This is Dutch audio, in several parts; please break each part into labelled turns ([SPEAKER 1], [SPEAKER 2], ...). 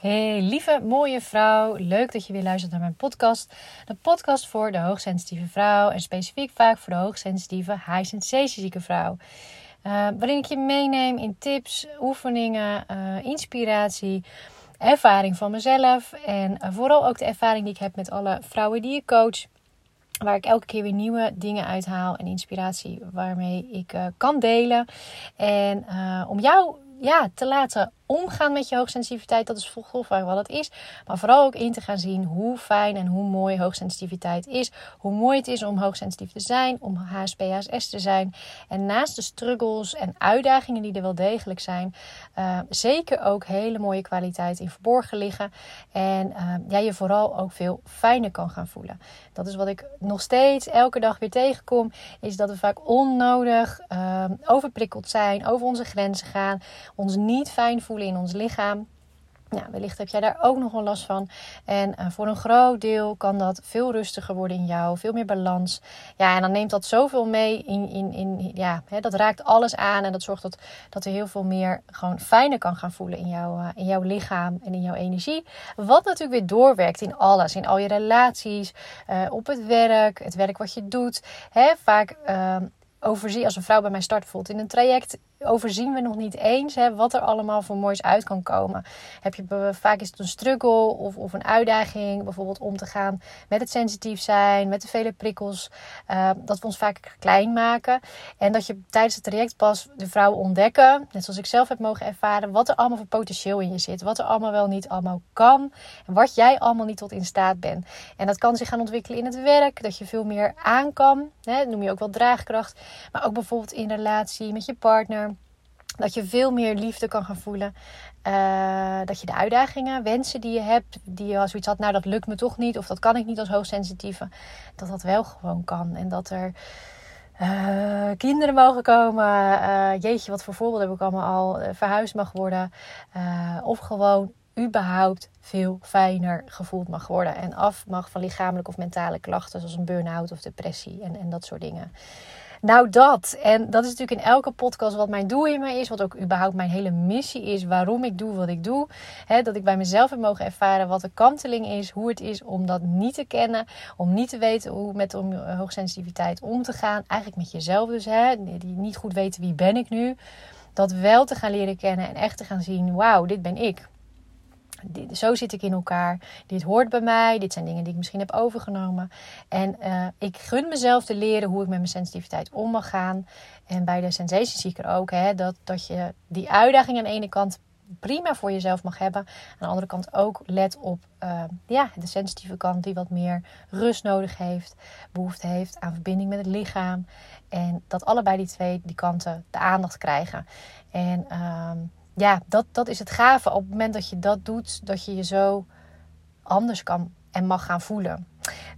[SPEAKER 1] Hey, lieve mooie vrouw. Leuk dat je weer luistert naar mijn podcast. De podcast voor de hoogsensitieve vrouw en specifiek vaak voor de hoogsensitieve high sensation zieke vrouw. Uh, waarin ik je meeneem in tips, oefeningen, uh, inspiratie, ervaring van mezelf en uh, vooral ook de ervaring die ik heb met alle vrouwen die ik coach. Waar ik elke keer weer nieuwe dingen uithaal en inspiratie waarmee ik kan delen. En om jou ja, te laten omgaan met je hoogsensitiviteit. Dat is volgens wat het is. Maar vooral ook in te gaan zien hoe fijn en hoe mooi hoogsensitiviteit is. Hoe mooi het is om hoogsensitief te zijn, om HSP, HSS te zijn. En naast de struggles en uitdagingen die er wel degelijk zijn, uh, zeker ook hele mooie kwaliteit in verborgen liggen. En uh, ja, je vooral ook veel fijner kan gaan voelen. Dat is wat ik nog steeds elke dag weer tegenkom. Is dat we vaak onnodig uh, overprikkeld zijn, over onze grenzen gaan, ons niet fijn voelen in ons lichaam. Wellicht heb jij daar ook nog wel last van. En uh, voor een groot deel kan dat veel rustiger worden in jou, veel meer balans. Ja, en dan neemt dat zoveel mee in, in, in ja, hè, dat raakt alles aan en dat zorgt dat, dat er heel veel meer gewoon fijner kan gaan voelen in, jou, uh, in jouw lichaam en in jouw energie. Wat natuurlijk weer doorwerkt in alles, in al je relaties, uh, op het werk, het werk wat je doet. Hè, vaak ehm, overzie, als een vrouw bij mij start bijvoorbeeld in een traject, overzien we nog niet eens hè, wat er allemaal voor moois uit kan komen. Heb je, vaak is het een struggle of, of een uitdaging, bijvoorbeeld om te gaan met het sensitief zijn, met de vele prikkels. Uh, dat we ons vaak klein maken. En dat je tijdens het traject pas de vrouwen ontdekken, net zoals ik zelf heb mogen ervaren, wat er allemaal voor potentieel in je zit. Wat er allemaal wel niet allemaal kan. En wat jij allemaal niet tot in staat bent. En dat kan zich gaan ontwikkelen in het werk, dat je veel meer aan kan. Hè, noem je ook wel draagkracht. Maar ook bijvoorbeeld in relatie met je partner. Dat je veel meer liefde kan gaan voelen. Uh, dat je de uitdagingen, wensen die je hebt, die je als zoiets had, nou dat lukt me toch niet, of dat kan ik niet als hoogsensitieve, dat dat wel gewoon kan. En dat er uh, kinderen mogen komen. Uh, jeetje, wat voor voorbeeld heb ik allemaal al. verhuisd mag worden. of gewoon überhaupt veel fijner gevoeld mag worden. En af mag van lichamelijke of mentale klachten, zoals een burn-out of depressie en, en dat soort dingen. Nou, dat. En dat is natuurlijk in elke podcast wat mijn doel hiermee is. Wat ook überhaupt mijn hele missie is. Waarom ik doe wat ik doe. dat ik bij mezelf heb mogen ervaren wat de kanteling is. Hoe het is om dat niet te kennen. Om niet te weten hoe met om, hoogsensitiviteit om te gaan. Eigenlijk met jezelf dus. Die niet goed weten wie ben ik nu. Dat wel te gaan leren kennen. En echt te gaan zien. Wauw, dit ben ik zo zit ik in elkaar. Dit hoort bij mij. Dit zijn dingen die ik misschien heb overgenomen. En uh, ik gun mezelf te leren hoe ik met mijn sensitiviteit om mag gaan. En bij de Sensation Seeker ook. Hè, dat, dat je die uitdaging aan de ene kant prima voor jezelf mag hebben. Aan de andere kant ook let op uh, ja, de sensitieve kant die wat meer rust nodig heeft. Behoefte heeft aan verbinding met het lichaam. En dat allebei die twee die kanten de aandacht krijgen. En... Uh, ja, dat, dat is het gave. Op het moment dat je dat doet, dat je je zo anders kan en mag gaan voelen.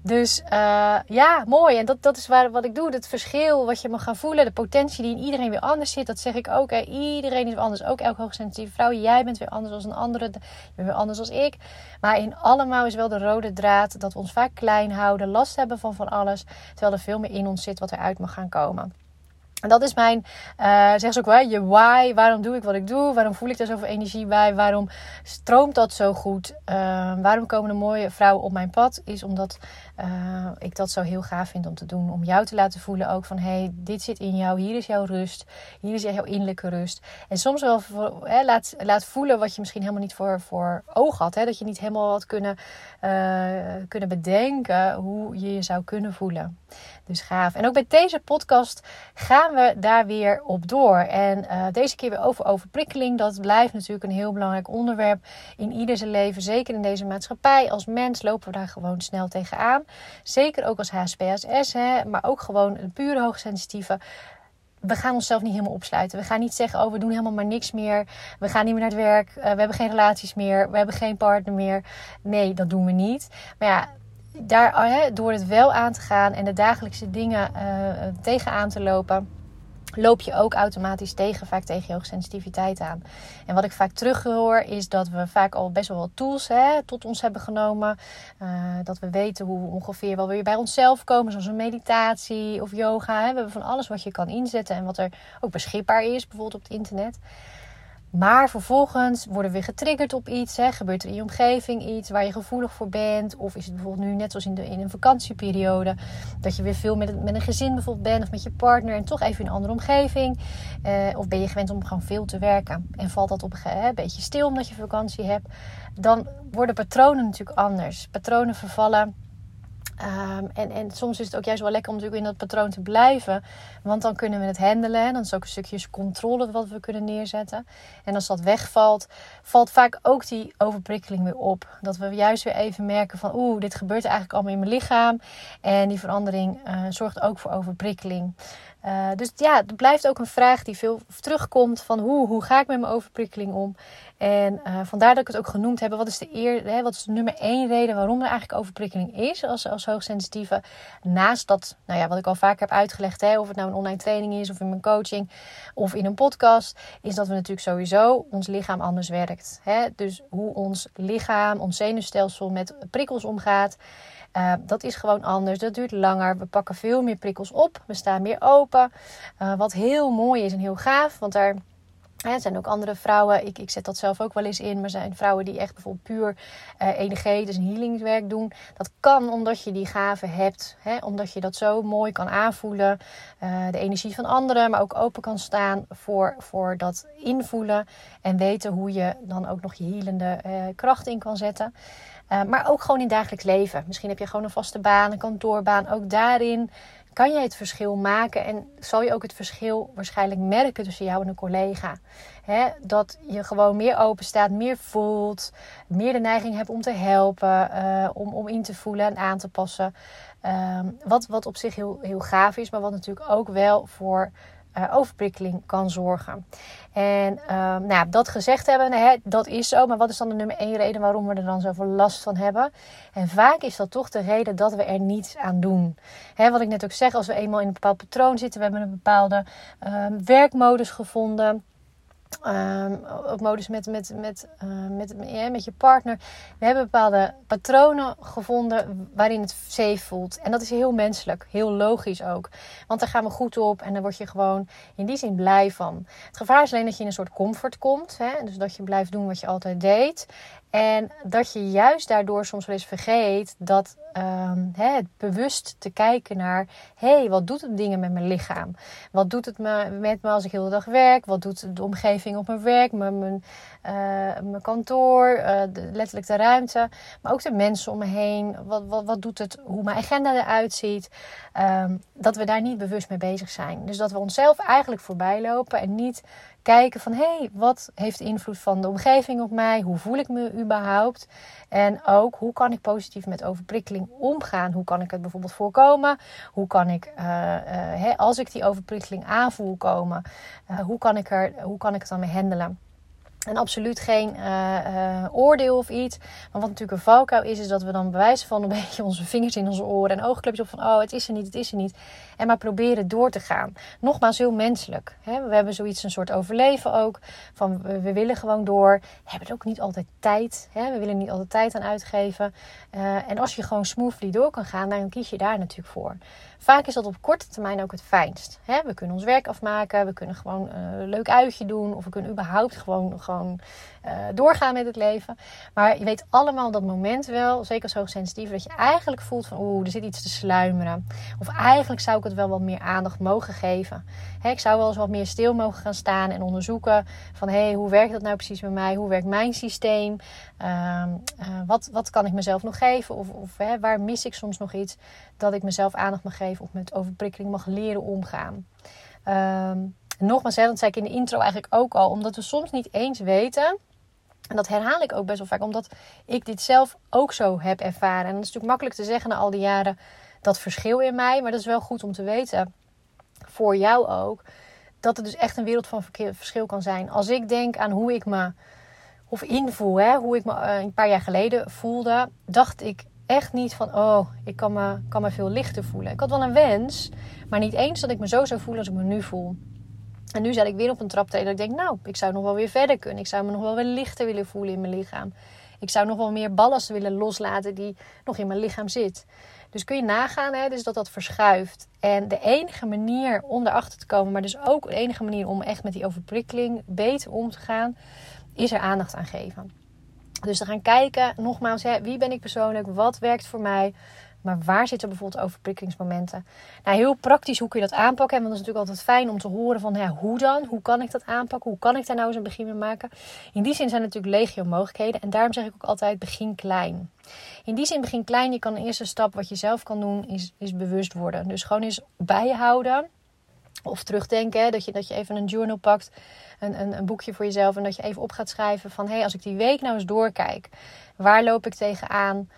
[SPEAKER 1] Dus uh, ja, mooi. En dat, dat is waar, wat ik doe. Het verschil wat je mag gaan voelen. De potentie die in iedereen weer anders zit. Dat zeg ik ook. Iedereen is anders. Ook elke hoogsensitieve vrouw. Jij bent weer anders als een andere. Je bent weer anders als ik. Maar in allemaal is wel de rode draad. Dat we ons vaak klein houden. Last hebben van van alles. Terwijl er veel meer in ons zit wat eruit mag gaan komen. En dat is mijn, uh, zeg ze ook wel, je why. Waarom doe ik wat ik doe? Waarom voel ik daar zoveel energie bij? Waarom stroomt dat zo goed? Uh, waarom komen er mooie vrouwen op mijn pad? Is omdat uh, ik dat zo heel gaaf vind om te doen. Om jou te laten voelen ook van, hey, dit zit in jou. Hier is jouw rust. Hier is jouw innerlijke rust. En soms wel hè, laat, laat voelen wat je misschien helemaal niet voor, voor oog had. Hè? Dat je niet helemaal had kunnen, kunnen bedenken hoe je je zou kunnen voelen. Dus gaaf. En ook bij deze podcast gaan we daar weer op door. En uh, deze keer weer over overprikkeling. Dat blijft natuurlijk een heel belangrijk onderwerp in ieder zijn leven. Zeker in deze maatschappij. Als mens lopen we daar gewoon snel tegenaan. Zeker ook als HSPSS, hè, maar ook gewoon een pure hoogsensitieve we gaan onszelf niet helemaal opsluiten. We gaan niet zeggen, oh, we doen helemaal maar niks meer. We gaan niet meer naar het werk. Uh, we hebben geen relaties meer. We hebben geen partner meer. Nee, dat doen we niet. Maar ja, daar, oh, door het wel aan te gaan en de dagelijkse dingen uh, tegenaan te lopen, loop je ook automatisch tegen, vaak tegen je hoogsensitiviteit aan. En wat ik vaak terughoor is dat we vaak al best wel wat tools hè, tot ons hebben genomen. Uh, dat we weten hoe we ongeveer wel weer bij onszelf komen, zoals een meditatie of yoga. Hè. We hebben van alles wat je kan inzetten en wat er ook beschikbaar is, bijvoorbeeld op het internet. Maar vervolgens worden we getriggerd op iets. Hè? Gebeurt er in je omgeving iets waar je gevoelig voor bent? Of is het bijvoorbeeld nu net zoals in, een vakantieperiode... dat je weer veel met, met een gezin bijvoorbeeld bent of met je partner... en toch even in een andere omgeving. Uh, of ben je gewend om gewoon veel te werken en valt dat op een beetje stil omdat je vakantie hebt... dan worden patronen natuurlijk anders. Patronen vervallen Ehm, en, en soms is het ook juist wel lekker om natuurlijk in dat patroon te blijven. Want dan kunnen we het handelen. Dan is ook een stukje controle wat we kunnen neerzetten. En als dat wegvalt, valt vaak ook die overprikkeling weer op. Dat we juist weer even merken van oeh, dit gebeurt eigenlijk allemaal in mijn lichaam. En die verandering uh, zorgt ook voor overprikkeling. Uh, dus ja, het blijft ook een vraag die veel terugkomt van hoe, hoe ga ik met mijn overprikkeling om? En uh, vandaar dat ik het ook genoemd heb. Wat is de, eer, hè, wat is de nummer één reden waarom er eigenlijk overprikkeling is als, als hoogsensitieve? Naast dat, nou ja, wat ik al vaak heb uitgelegd, hè, of het nou een online training is of in mijn coaching of in een podcast, is dat we natuurlijk sowieso ons lichaam anders werkt. Hè? Dus hoe ons lichaam, ons zenuwstelsel met prikkels omgaat. Uh, dat is gewoon anders. Dat duurt langer. We pakken veel meer prikkels op. We staan meer open. Uh, wat heel mooi is en heel gaaf. Want daar er zijn ook andere vrouwen, ik, ik zet dat zelf ook wel eens in, maar zijn vrouwen die echt bijvoorbeeld puur uh, energie, dus een healingswerk doen. Dat kan omdat je die gave hebt, hè? omdat je dat zo mooi kan aanvoelen. De energie van anderen, maar ook open kan staan voor, voor dat invoelen en weten hoe je dan ook nog je healende kracht in kan zetten. Maar ook gewoon in dagelijks leven. Misschien heb je gewoon een vaste baan, een kantoorbaan. Ook daarin kan je het verschil maken en zal je ook het verschil waarschijnlijk merken tussen jou en een collega. dat je gewoon meer open staat, meer voelt, meer de neiging hebt om te helpen, uh, om, om in te voelen en aan te passen. Uh, wat, wat op zich heel, heel gaaf is, maar wat natuurlijk ook wel voor uh, overprikkeling kan zorgen. En uh, nou, dat gezegd hebben, hè, dat is zo. Maar wat is dan de nummer één reden waarom we er dan zoveel last van hebben? En vaak is dat toch de reden dat we er niets aan doen. Hè, wat ik net ook zeg, als we eenmaal in een bepaald patroon zitten, we hebben een bepaalde uh, werkmodus gevonden Um, ook modus met, met, met, uh, met, met je partner. We hebben bepaalde patronen gevonden waarin het safe voelt. En dat is heel menselijk, heel logisch ook. Want daar gaan we goed op en dan word je gewoon in die zin blij van. Het gevaar is alleen dat je in een soort comfort komt. Hè? Dus dat je blijft doen wat je altijd deed. En dat je juist daardoor soms wel eens vergeet dat um, het bewust te kijken naar: hé, hey, wat doet het dingen met mijn lichaam? Wat doet het me, met me als ik heel de dag werk? Wat doet de omgeving op mijn werk, mijn, mijn, uh, mijn kantoor, de, letterlijk de ruimte, maar ook de mensen om me heen? Wat, wat, wat doet het, hoe mijn agenda eruit ziet? Um, dat we daar niet bewust mee bezig zijn. Dus dat we onszelf eigenlijk voorbij lopen en niet kijken van hé, hey, wat heeft invloed van de omgeving op mij? Hoe voel ik me überhaupt? En ook hoe kan ik positief met overprikkeling omgaan? Hoe kan ik het bijvoorbeeld voorkomen? Hoe kan ik, uh, hè, als ik die overprikkeling aanvoel komen, uh, hoe, kan ik er, hoe kan ik het dan mee handelen? En absoluut geen uh, uh, oordeel of iets. Maar wat natuurlijk een valkuil is, is dat we dan bewijzen van een beetje onze vingers in onze oren en oogklepjes op van oh, het is er niet, het is er niet. En maar proberen door te gaan. Nogmaals, heel menselijk. Hè? We hebben zoiets, een soort overleven ook. Van we, willen gewoon door. We hebben ook niet altijd tijd. Hè? We willen niet altijd tijd aan uitgeven. Uh, en als je gewoon smoothly door kan gaan, dan kies je daar natuurlijk voor. Vaak is dat op korte termijn ook het fijnst. Hè? We kunnen ons werk afmaken, we kunnen gewoon een leuk uitje doen, of we kunnen überhaupt gewoon, gewoon uh, doorgaan met het leven. Maar je weet allemaal dat moment wel, zeker als hoogsensitief, dat je eigenlijk voelt van oeh, er zit iets te sluimeren. Of eigenlijk zou ik het wel wat meer aandacht mogen geven. Hè, ik zou wel eens wat meer stil mogen gaan staan en onderzoeken van hé, hey, hoe werkt dat nou precies bij mij? Hoe werkt mijn systeem? Uh, uh, wat, wat kan ik mezelf nog geven? Of, of hè, waar mis ik soms nog iets dat ik mezelf aandacht mag geven of met overprikkeling mag leren omgaan? Um, nogmaals, dat zei ik in de intro eigenlijk ook al, omdat we soms niet eens weten en dat herhaal ik ook best wel vaak, omdat ik dit zelf ook zo heb ervaren. En dat is natuurlijk makkelijk te zeggen na al die jaren dat verschil in mij, maar dat is wel goed om te weten voor jou ook. Dat het dus echt een wereld van verschil kan zijn. Als ik denk aan hoe ik me, of invoel, hè, hoe ik me eh, een paar jaar geleden voelde, dacht ik echt niet van, oh, ik kan me, kan me veel lichter voelen. Ik had wel een wens, maar niet eens dat ik me zo zou voelen als ik me nu voel. En nu zat ik weer op een traptreden dat ik denk, nou, ik zou nog wel weer verder kunnen. Ik zou me nog wel weer lichter willen voelen in mijn lichaam. Ik zou nog wel meer ballast willen loslaten die nog in mijn lichaam zit. Dus kun je nagaan hè, dus dat dat verschuift. En de enige manier om erachter te komen, maar dus ook de enige manier om echt met die overprikkeling beter om te gaan, is er aandacht aan geven. Dus te gaan kijken, nogmaals, hè, wie ben ik persoonlijk? Wat werkt voor mij? Maar waar zitten bijvoorbeeld overprikkelingsmomenten? Nou, heel praktisch, hoe kun je dat aanpakken? Want dat is natuurlijk altijd fijn om te horen van, ja, hoe dan? Hoe kan ik dat aanpakken? Hoe kan ik daar nou eens een begin mee maken? In die zin zijn er natuurlijk legio mogelijkheden. En daarom zeg ik ook altijd, begin klein. In die zin, begin klein. Je kan de eerste stap wat je zelf kan doen, is, is bewust worden. Dus gewoon eens bijhouden. Of terugdenken, dat, je, dat je even een journal pakt, een, een, een boekje voor jezelf. En dat je even op gaat schrijven van, hé, hey, als ik die week nou eens doorkijk. Waar loop ik tegenaan?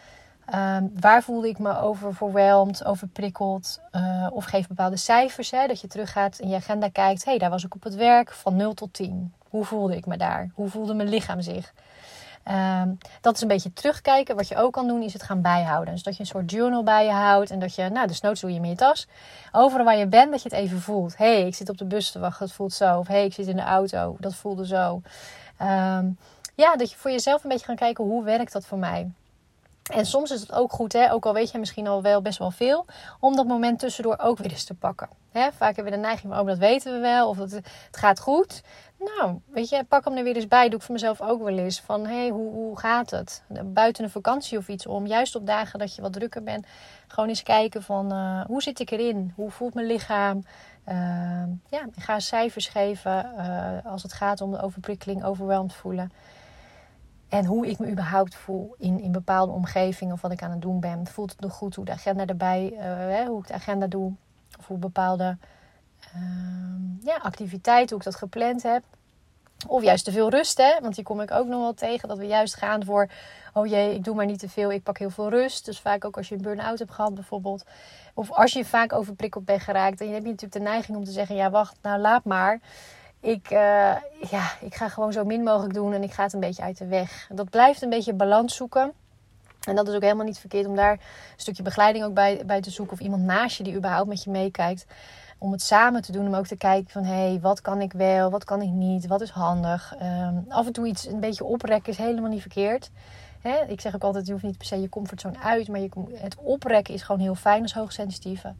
[SPEAKER 1] Um, waar voelde ik me overweldigd, overprikkeld? Uh, of geef bepaalde cijfers. Hè, dat je teruggaat in je agenda kijkt. Hey, daar was ik op het werk van 0 tot 10. Hoe voelde ik me daar? Hoe voelde mijn lichaam zich? Um, dat is een beetje terugkijken. Wat je ook kan doen, is het gaan bijhouden. Dus dat je een soort journal bij je houdt. En dat je, nou, de notes doe je in je tas. Overal waar je bent, dat je het even voelt. Hey, ik zit op de bus te wachten, dat voelt zo. Of hey, ik zit in de auto, dat voelde zo. Um, ja, dat je voor jezelf een beetje gaan kijken, hoe werkt dat voor mij? En soms is het ook goed, hè, ook al weet je misschien al wel best wel veel, om dat moment tussendoor ook weer eens te pakken. Hè, vaak hebben we de neiging van, oh, dat weten we wel, of het, het gaat goed. Nou, weet je, pak hem er weer eens bij. Doe ik voor mezelf ook wel eens. Van, hé, hey, hoe, hoe gaat het? Buiten een vakantie of iets om. Juist op dagen dat je wat drukker bent. Gewoon eens kijken van, uh, hoe zit ik erin? Hoe voelt mijn lichaam? Uh, ja, ga cijfers geven uh, als het gaat om de overprikkeling, overweldigd voelen. En hoe ik me überhaupt voel in, in bepaalde omgevingen of wat ik aan het doen ben. Voelt het nog goed hoe de agenda erbij, uh, hoe ik de agenda doe. Of hoe bepaalde uh, ja, activiteiten, hoe ik dat gepland heb. Of juist te veel rust, hè? Want die kom ik ook nog wel tegen. Dat we juist gaan voor, oh jee, ik doe maar niet te veel. Ik pak heel veel rust. Dus vaak ook als je een burn-out hebt gehad bijvoorbeeld. Of als je vaak overprikkeld bent geraakt. Dan heb je natuurlijk de neiging om te zeggen, ja wacht, nou laat maar ik, uh, ja, ik ga gewoon zo min mogelijk doen en ik ga het een beetje uit de weg. Dat blijft een beetje balans zoeken. En dat is ook helemaal niet verkeerd om daar een stukje begeleiding ook bij, bij te zoeken. Of iemand naast je die überhaupt met je meekijkt. Om het samen te doen. Om ook te kijken van hé, hey, wat kan ik wel, wat kan ik niet, wat is handig. Um, af en toe iets een beetje oprekken is helemaal niet verkeerd. Ik zeg ook altijd, je hoeft niet per se je comfortzone uit. Maar je, het oprekken is gewoon heel fijn als hoogsensitieve.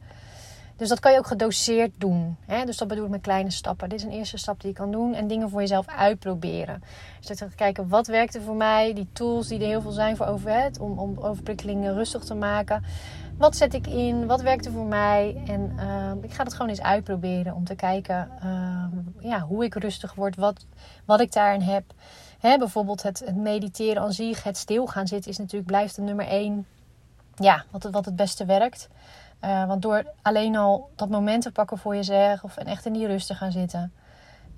[SPEAKER 1] Dus dat kan je ook gedoseerd doen. Hè? Dus dat bedoel ik met kleine stappen. Dit is een eerste stap die je kan doen. En dingen voor jezelf uitproberen. Dus dat je kijken, wat werkt er voor mij? Die tools die er heel veel zijn voor overheid. Om, om overprikkelingen rustig te maken. Wat zet ik in? Wat werkt er voor mij? En uh, ik ga dat gewoon eens uitproberen. Om te kijken uh, ja, hoe ik rustig word. Wat, wat ik daarin heb. Hè, bijvoorbeeld het, mediteren aan zich. Het stil gaan zitten is natuurlijk blijft de nummer één. Ja, wat wat het beste werkt. Uh, want door alleen al dat moment te pakken voor jezelf of en echt in die rust te gaan zitten,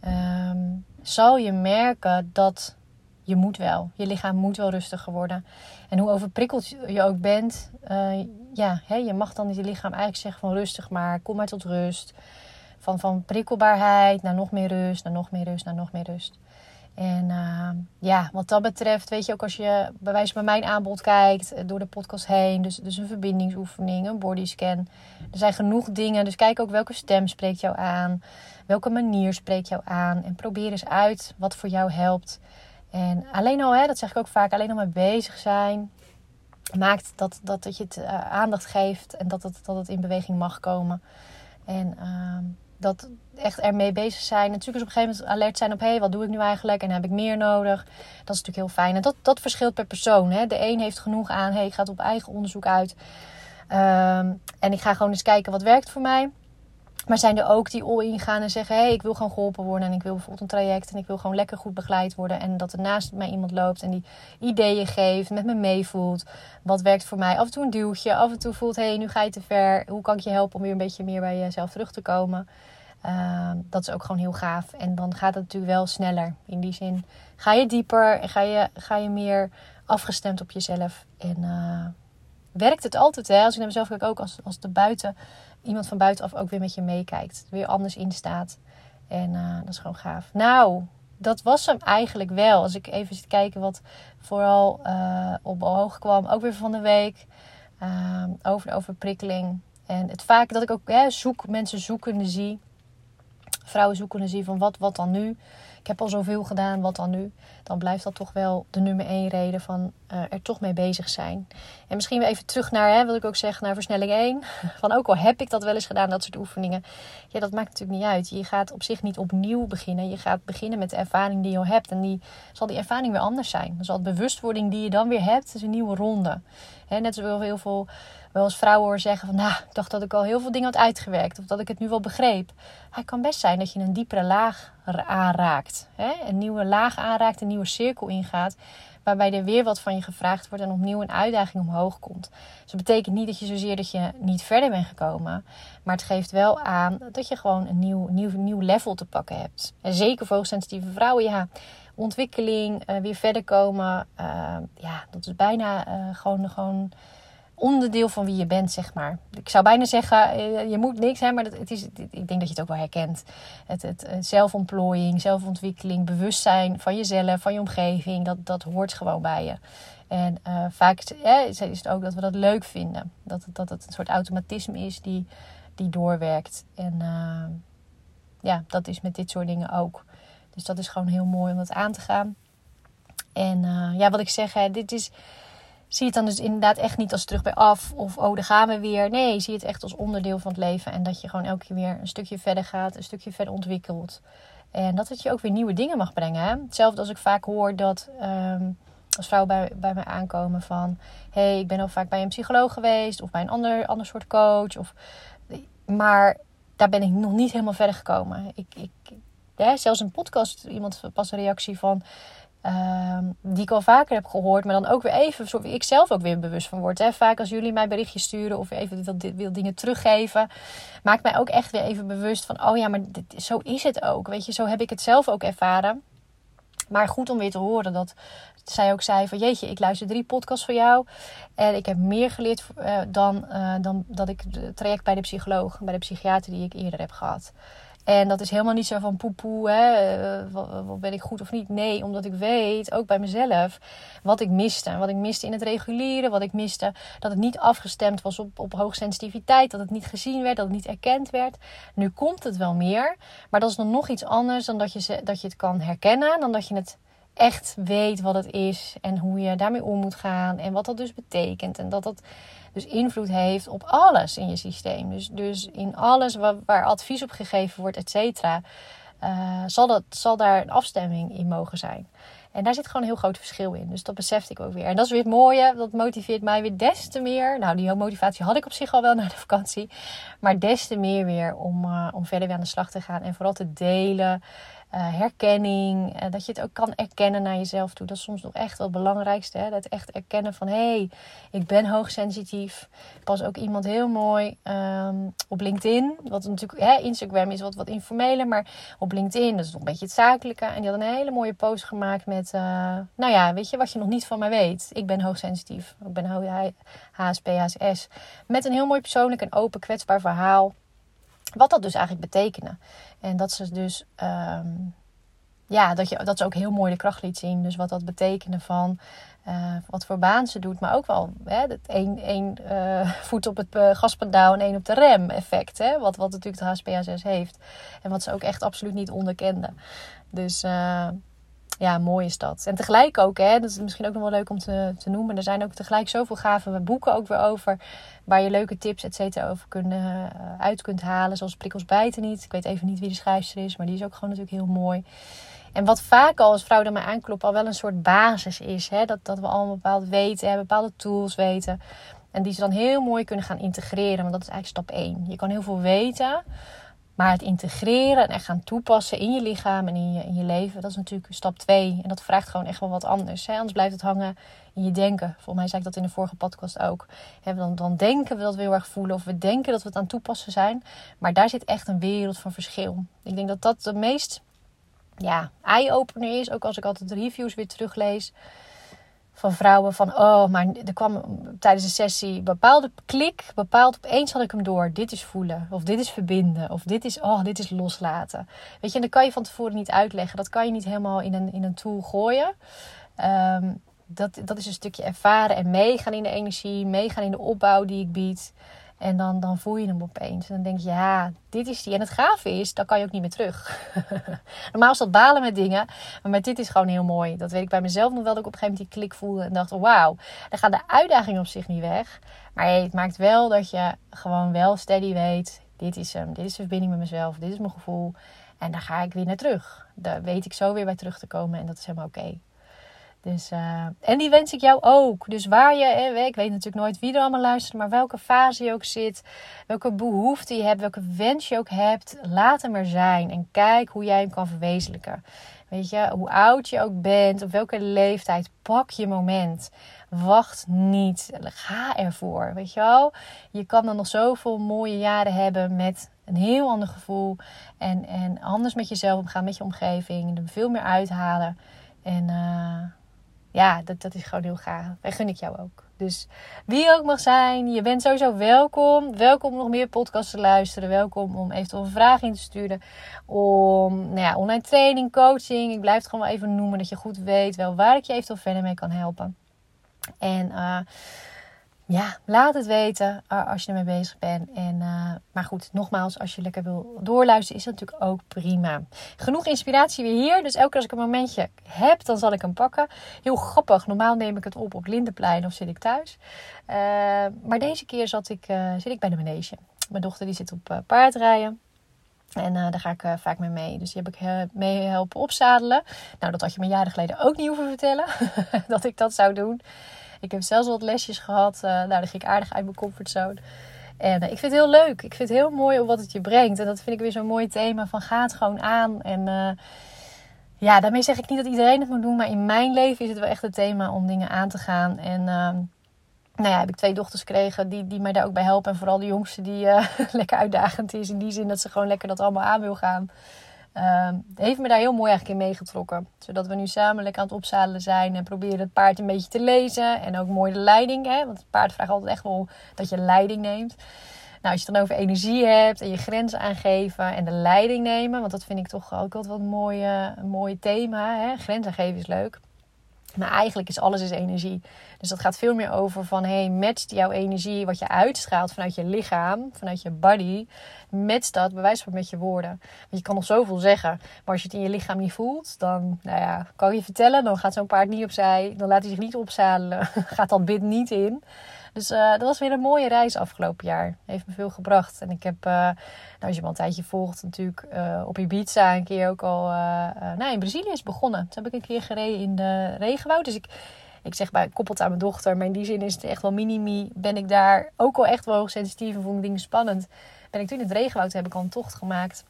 [SPEAKER 1] um, zal je merken dat je moet wel. Je lichaam moet wel rustiger worden. En hoe overprikkeld je ook bent, uh, ja, hè, je mag dan je lichaam eigenlijk zeggen van rustig maar, kom maar tot rust. Van, van prikkelbaarheid naar nog meer rust, naar nog meer rust, naar nog meer rust. En uh, ja, wat dat betreft, weet je ook als je bij wijze van mijn aanbod kijkt, eh, door de podcast heen, dus, dus een verbindingsoefening, een bodyscan. Er zijn genoeg dingen, dus kijk ook welke stem spreekt jou aan, welke manier spreekt jou aan. En probeer eens uit wat voor jou helpt. En alleen al, hè, dat zeg ik ook vaak, alleen al mee bezig zijn, maakt dat, dat, dat je het uh, aandacht geeft en dat het, dat het in beweging mag komen. En uh, dat echt ermee bezig zijn. Natuurlijk is op een gegeven moment alert zijn op... hé, hey, wat doe ik nu eigenlijk en heb ik meer nodig? Dat is natuurlijk heel fijn. En dat, dat verschilt per persoon. Hè? De een heeft genoeg aan... hé, hey, ik ga het op eigen onderzoek uit. Um, en ik ga gewoon eens kijken wat werkt voor mij. Maar zijn er ook die all-in gaan en zeggen... hé, hey, ik wil gewoon geholpen worden... en ik wil bijvoorbeeld een traject... en ik wil gewoon lekker goed begeleid worden... en dat er naast mij iemand loopt en die ideeën geeft... met me meevoelt. Wat werkt voor mij? Af en toe een duwtje. Af en toe voelt... hé, hey, nu ga je te ver. Hoe kan ik je helpen om weer een beetje meer bij jezelf terug te komen? Uh, dat is ook gewoon heel gaaf. En dan gaat het natuurlijk wel sneller. In die zin ga je dieper en ga je, ga je meer afgestemd op jezelf. En uh, werkt het altijd, hè? Als ik naar mezelf kijk, ook als, als de buiten, iemand van buitenaf ook weer met je meekijkt. Weer anders in staat. En uh, dat is gewoon gaaf. Nou, dat was hem eigenlijk wel. Als ik even zit kijken wat vooral uh, op hoog kwam. Ook weer van de week. Ehm, over de overprikkeling. En het vaak dat ik ook hè, zoek, mensen zoekende zie vrouwen zoeken zie van wat, wat dan nu? Ik heb al zoveel gedaan, wat dan nu? Dan blijft dat toch wel de nummer één reden van uh, er toch mee bezig zijn. En misschien weer even terug naar, hè, wil ik ook zeggen, naar versnelling 1. Van ook al heb ik dat wel eens gedaan, dat soort oefeningen. Ja, dat maakt natuurlijk niet uit. Je gaat op zich niet opnieuw beginnen. Je gaat beginnen met de ervaring die je al hebt. En die, zal die ervaring weer anders zijn. Dan zal de bewustwording die je dan weer hebt, is een nieuwe ronde. Net zoals heel veel wel eens vrouwen hoor zeggen van... nou, ik dacht dat ik al heel veel dingen had uitgewerkt. Of dat ik het nu wel begreep. Het kan best zijn dat je een diepere laag aanraakt. Een nieuwe laag aanraakt, een nieuwe cirkel ingaat. Waarbij er weer wat van je gevraagd wordt en opnieuw een uitdaging omhoog komt. Dus dat betekent niet dat je zozeer dat je niet verder bent gekomen. Maar het geeft wel aan dat je gewoon een nieuw, nieuw, nieuw level te pakken hebt. En zeker voor hoogsensitieve vrouwen, ja ontwikkeling, uh, weer verder komen. Uh, ja, dat is bijna uh, gewoon, gewoon onderdeel van wie je bent, zeg maar. Ik zou bijna zeggen, eh, je moet niks, hè, maar het is, ik denk dat je het ook wel herkent. Het, het, zelfontplooiing, zelfontwikkeling, bewustzijn van jezelf, van je omgeving, dat, dat hoort gewoon bij je. En vaak is het ook dat we dat leuk vinden. Dat, dat het een soort automatisme is die, die doorwerkt. En ja, dat is met dit soort dingen ook. Dus dat is gewoon heel mooi om dat aan te gaan. En uh, ja, wat ik zeg, hè, dit is zie het dan dus inderdaad echt niet als terug bij af of oh, daar gaan we weer. Nee, zie het echt als onderdeel van het leven en dat je gewoon elke keer weer een stukje verder gaat, een stukje verder ontwikkelt. En dat het je ook weer nieuwe dingen mag brengen. Hè? Hetzelfde als ik vaak hoor dat um, als vrouwen bij, bij mij aankomen van... hey, ik ben al vaak bij een psycholoog geweest of bij een ander, ander soort coach. Of, maar daar ben ik nog niet helemaal verder gekomen. Ik, ik, ja, zelfs een podcast, iemand pas een reactie van... Ehm, die ik al vaker heb gehoord, maar dan ook weer even, zodat ik zelf ook weer bewust van word. Hè. Vaak als jullie mij berichtjes sturen of even wil, wil dingen teruggeven, maakt mij ook echt weer even bewust van, oh ja, maar dit, zo is het ook. Weet je, zo heb ik het zelf ook ervaren. Maar goed om weer te horen dat zij ook zei van jeetje, ik luister drie podcasts van jou. En ik heb meer geleerd uh, dan, uh, dan dat ik het traject bij de psycholoog, bij de psychiater die ik eerder heb gehad. En dat is helemaal niet zo van poepoe, hè, eh, wat, ben ik goed of niet. Nee, omdat ik weet, ook bij mezelf, wat ik miste. Wat ik miste in het reguleren, wat ik miste. Dat het niet afgestemd was op, op hoogsensitiviteit, dat het niet gezien werd, dat het niet erkend werd. Nu komt het wel meer, maar dat is dan nog iets anders dan dat je, dat je het kan herkennen. Dan dat je het echt weet wat het is en hoe je daarmee om moet gaan. En wat dat dus betekent. En dat dat dus invloed heeft op alles in je systeem. Dus, dus in alles waar, advies op gegeven wordt, et cetera, uh, zal, dat, zal daar een afstemming in mogen zijn. En daar zit gewoon een heel groot verschil in. Dus dat besefte ik ook weer. En dat is weer het mooie. Dat motiveert mij weer des te meer. Nou, die motivatie had ik op zich al wel na de vakantie. Maar des te meer weer om, uh, om verder weer aan de slag te gaan. En vooral te delen. Uh, herkenning. Uh, dat je het ook kan erkennen naar jezelf toe. Dat is soms nog echt wel het belangrijkste. Hè? Dat echt erkennen van hé, hey, ik ben hoogsensitief. Pas ook iemand heel mooi um, op LinkedIn. Wat natuurlijk, hè, Instagram is wat, wat informeler. Maar op LinkedIn, dat is nog een beetje het zakelijke. En die had een hele mooie post gemaakt met, uh, nou ja, weet je wat je nog niet van mij weet. Ik ben hoogsensitief. Ik ben HSP, HSS. Met een heel mooi persoonlijk en open kwetsbaar verhaal. Wat dat dus eigenlijk betekende. En dat ze dus, um, ja, dat, je, dat ze ook heel mooi de kracht liet zien. Dus wat dat betekende van uh, wat voor baan ze doet. Maar ook wel hè, één, uh, voet op het uh, gaspedaal en één op de rem effect. Hè, wat, wat natuurlijk de HSPHS heeft. En wat ze ook echt absoluut niet onderkende. Dus ja, mooi is dat. En tegelijk ook, hè, dat is misschien ook nog wel leuk om te, te noemen. Er zijn ook tegelijk zoveel gave boeken ook weer over. Waar je leuke tips, et cetera, over kunnen, uh, uit kunt halen. Zoals Prikkels bijten niet. Ik weet even niet wie de schrijfster is, maar die is ook gewoon natuurlijk heel mooi. En wat vaak al als vrouw dan mij aanklopt, al wel een soort basis is. Hè? Dat, dat we allemaal bepaald weten, bepaalde tools weten. En die ze dan heel mooi kunnen gaan integreren. Want dat is eigenlijk stap 1. Je kan heel veel weten. Maar het integreren en echt gaan toepassen in je lichaam en in je, in je leven, dat is natuurlijk stap 2. En dat vraagt gewoon echt wel wat anders. Anders blijft het hangen in je denken. Volgens mij zei ik dat in de vorige podcast ook. dan, dan denken we dat we heel erg voelen of we denken dat we het aan het toepassen zijn. Maar daar zit echt een wereld van verschil. Ik denk dat dat de meest ja, eye-opener is. Ook als ik altijd de reviews weer teruglees van vrouwen van oh, maar er kwam tijdens de sessie bepaalde klik, bepaald opeens had ik hem door. Dit is voelen, of dit is verbinden, of dit is oh, dit is loslaten. Weet je, en dat kan je van tevoren niet uitleggen. Dat kan je niet helemaal in een, in een tool gooien. Um, dat, dat is een stukje ervaren en meegaan in de energie, meegaan in de opbouw die ik bied. En dan, dan voel je hem opeens. En dan denk je, ja, dit is die. En het gave is, dan kan je ook niet meer terug. Normaal is dat balen met dingen. Maar met dit is gewoon heel mooi. Dat weet ik bij mezelf nog wel. Dat ik op een gegeven moment die klik voelde. En dacht, wauw, dan gaat de uitdaging op zich niet weg. Maar het maakt wel dat je gewoon wel steady weet. Dit is hem. Dit is de verbinding met mezelf. Dit is mijn gevoel. En daar ga ik weer naar terug. Daar weet ik zo weer bij terug te komen. En dat is helemaal oké. Dus, uh, en die wens ik jou ook. Dus waar je, ik weet natuurlijk nooit wie er allemaal luistert, maar welke fase je ook zit, welke behoefte je hebt, welke wens je ook hebt, laat hem er zijn en kijk hoe jij hem kan verwezenlijken. Weet je, hoe oud je ook bent, op welke leeftijd, pak je moment. Wacht niet, ga ervoor. Weet je wel, je kan dan nog zoveel mooie jaren hebben met een heel ander gevoel en, en anders met jezelf omgaan, met je omgeving, er veel meer uithalen. En uh, ja, dat, dat is gewoon heel gaaf. En gun ik jou ook. Dus wie ook mag zijn, je bent sowieso welkom. Welkom om nog meer podcasts te luisteren. Welkom om eventueel een vraag in te sturen. Om nou ja, online training, coaching. Ik blijf het gewoon even noemen. Dat je goed weet wel waar ik je eventueel verder mee kan helpen. En uh, ja, laat het weten uh, als je ermee bezig bent. En, uh, maar goed, nogmaals, als je lekker wil doorluisteren, is dat natuurlijk ook prima. Genoeg inspiratie weer hier. Dus elke keer als ik een momentje heb, dan zal ik hem pakken. Heel grappig. Normaal neem ik het op op Lindenplein of zit ik thuis. Uh, maar deze keer zat ik, zit ik bij de manege. Mijn dochter die zit op paardrijden. En daar ga ik vaak mee mee. Dus die heb ik uh, mee helpen opzadelen. Nou, dat had je me jaren geleden ook niet hoeven vertellen. dat ik dat zou doen. Ik heb zelfs wat lesjes gehad. nou, daar ging ik aardig uit mijn comfortzone. En ik vind het heel leuk. Ik vind het heel mooi op wat het je brengt. En dat vind ik weer zo'n mooi thema van ga het gewoon aan. En ja, daarmee zeg ik niet dat iedereen het moet doen. Maar in mijn leven is het wel echt het thema om dingen aan te gaan. En ehm, nou ja, heb ik twee dochters gekregen die, die mij daar ook bij helpen. En vooral de jongste die lekker uitdagend is. In die zin dat ze gewoon lekker dat allemaal aan wil gaan. Uh, heeft me daar heel mooi eigenlijk in meegetrokken. Zodat we nu samen aan het opzadelen zijn. En proberen het paard een beetje te lezen. En ook mooi de leiding. Hè? Want het paard vraagt altijd echt wel dat je leiding neemt. Nou, als je het dan over energie hebt en je grenzen aangeven en de leiding nemen. Want dat vind ik toch ook altijd wat een mooi, thema. Hè? Grenzen geven is leuk. Maar eigenlijk is alles is energie. Dus dat gaat veel meer over van hey, matcht jouw energie, wat je uitstraalt vanuit je lichaam, vanuit je body, matcht dat bewijs van met je woorden. Want je kan nog zoveel zeggen, maar als je het in je lichaam niet voelt, dan nou ja, kan je vertellen, dan gaat zo'n paard niet opzij, dan laat hij zich niet opzadelen, gaat dat bid niet in. Dus uh, dat was weer een mooie reis afgelopen jaar. Heeft me veel gebracht. En ik heb, uh, nou, als je me een tijdje volgt, natuurlijk uh, op Ibiza een keer ook al. nou, in Brazilië is begonnen. Toen heb ik een keer gereden in de regenwoud. Dus ik, ik zeg bij, koppeld aan mijn dochter. Maar in die zin is het echt wel mini-me. Ben ik daar ook al echt wel hoogsensitief en vond ik dingen spannend. Ben ik toen in het regenwoud heb ik al een tocht gemaakt.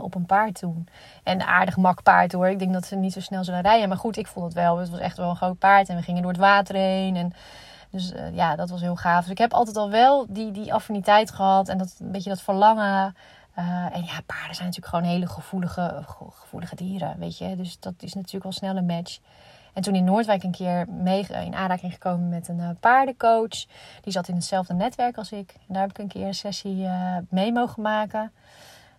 [SPEAKER 1] Op een paard toen. En aardig mak paard hoor. Ik denk dat ze niet zo snel zullen rijden. Maar goed, ik vond het wel. Het was echt wel een groot paard. En we gingen door het water heen. En dus uh, ja, dat was heel gaaf. Dus ik heb altijd al wel die, die affiniteit gehad. En dat, een beetje dat verlangen. Uh, en ja, paarden zijn natuurlijk gewoon hele gevoelige, gevoelige dieren, weet je. Dus dat is natuurlijk wel snel een match. En toen in Noordwijk een keer mee in aanraking gekomen met een uh, paardencoach. Die zat in hetzelfde netwerk als ik. En daar heb ik een keer een sessie mee mogen maken.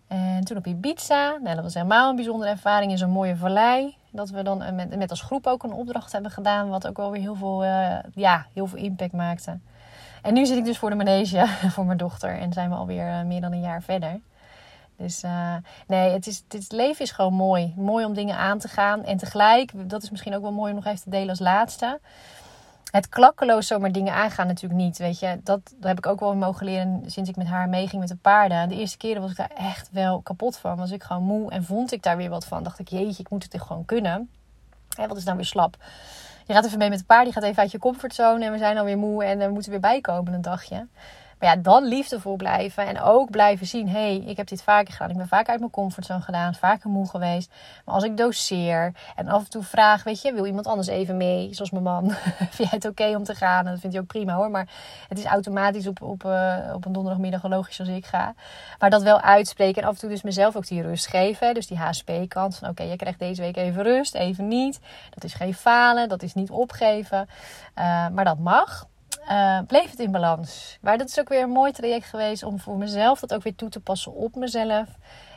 [SPEAKER 1] En toen op Ibiza. Nou, dat was helemaal een bijzondere ervaring in zo'n mooie vallei. Dat we dan met, met als groep ook een opdracht hebben gedaan. Wat ook wel weer heel veel, uh, ja, heel veel impact maakte. En nu zit ik dus voor de manege voor mijn dochter. En zijn we alweer uh, meer dan een jaar verder. Dus uh, nee, het, is, het leven is gewoon mooi. Mooi om dingen aan te gaan. En tegelijk, dat is misschien ook wel mooi om nog even te delen als laatste het klakkeloos zomaar dingen aangaan natuurlijk niet. Weet je, dat, dat heb ik ook wel mogen leren sinds ik met haar meeging met de paarden. De eerste keren was ik daar echt wel kapot van. Was ik gewoon moe en vond ik daar weer wat van. Dacht ik, jeetje, ik moet het gewoon kunnen. Hé, wat is nou weer slap? Je gaat even mee met de paard, je gaat even uit je comfortzone en we zijn alweer moe en we moeten weer bijkomen een dagje. Maar ja, dan liefdevol blijven. En ook blijven zien, hé, hey, ik heb dit vaker gedaan. Ik ben vaak uit mijn comfortzone gedaan. Vaker moe geweest. Maar als ik doseer en af en toe vraag, weet je, wil iemand anders even mee? Zoals mijn man. vind jij het oké om te gaan? En dat vindt hij ook prima hoor. Maar het is automatisch op, op, uh, op een donderdagmiddag logisch als ik ga. Maar dat wel uitspreken. En af en toe dus mezelf ook die rust geven. Dus die HSP-kant. Van oké, okay, je krijgt deze week even rust, even niet. Dat is geen falen. Dat is niet opgeven. Uh, maar dat mag uh, bleef het in balans. Maar dat is ook weer een mooi traject geweest om voor mezelf dat ook weer toe te passen op mezelf.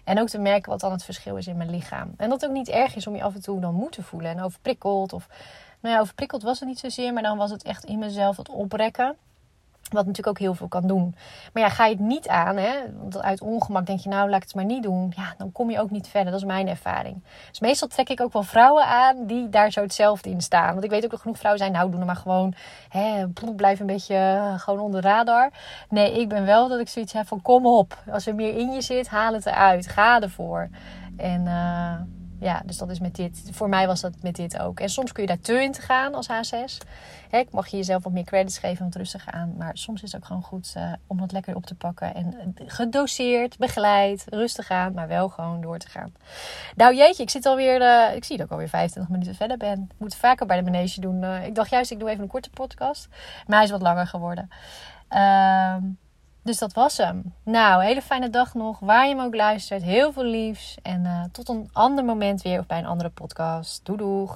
[SPEAKER 1] En ook te merken wat dan het verschil is in mijn lichaam. En dat het ook niet erg is om je af en toe dan moe te voelen. En overprikkeld. Of, nou ja, overprikkeld was het niet zozeer. Maar dan was het echt in mezelf het oprekken. Wat natuurlijk ook heel veel kan doen. Maar ja, ga je het niet aan, hè? Want uit ongemak denk je, nou laat ik het maar niet doen. Ja, dan kom je ook niet verder. Dat is mijn ervaring. Dus meestal trek ik ook wel vrouwen aan die daar zo hetzelfde in staan. Want ik weet ook dat genoeg vrouwen zijn, nou doe er maar gewoon. Hè, blijf een beetje eh, gewoon onder de radar. Nee, ik ben wel dat ik zoiets heb van kom op. Als er meer in je zit, haal het eruit. Ga ervoor. En... Uh, ja, dus dat is met dit. Voor mij was dat met dit ook. En soms kun je daar te in te gaan als H6. Hè, ik mag je jezelf wat meer credits geven om het rustig aan. Maar soms is het ook gewoon goed uh, om dat lekker op te pakken. En uh, gedoseerd, begeleid, rustig aan. Maar wel gewoon door te gaan. Nou jeetje, ik zit alweer... Uh, ik zie dat ik alweer 25 minuten verder ben. Ik moet vaker bij de manege doen. ik dacht juist, ik doe even een korte podcast. Maar hij is wat langer geworden. Ehm dus dat was hem. Nou, hele fijne dag nog. Waar je hem ook luistert. Heel veel liefs. En uh, tot een ander moment weer of bij een andere podcast. Doei doeg.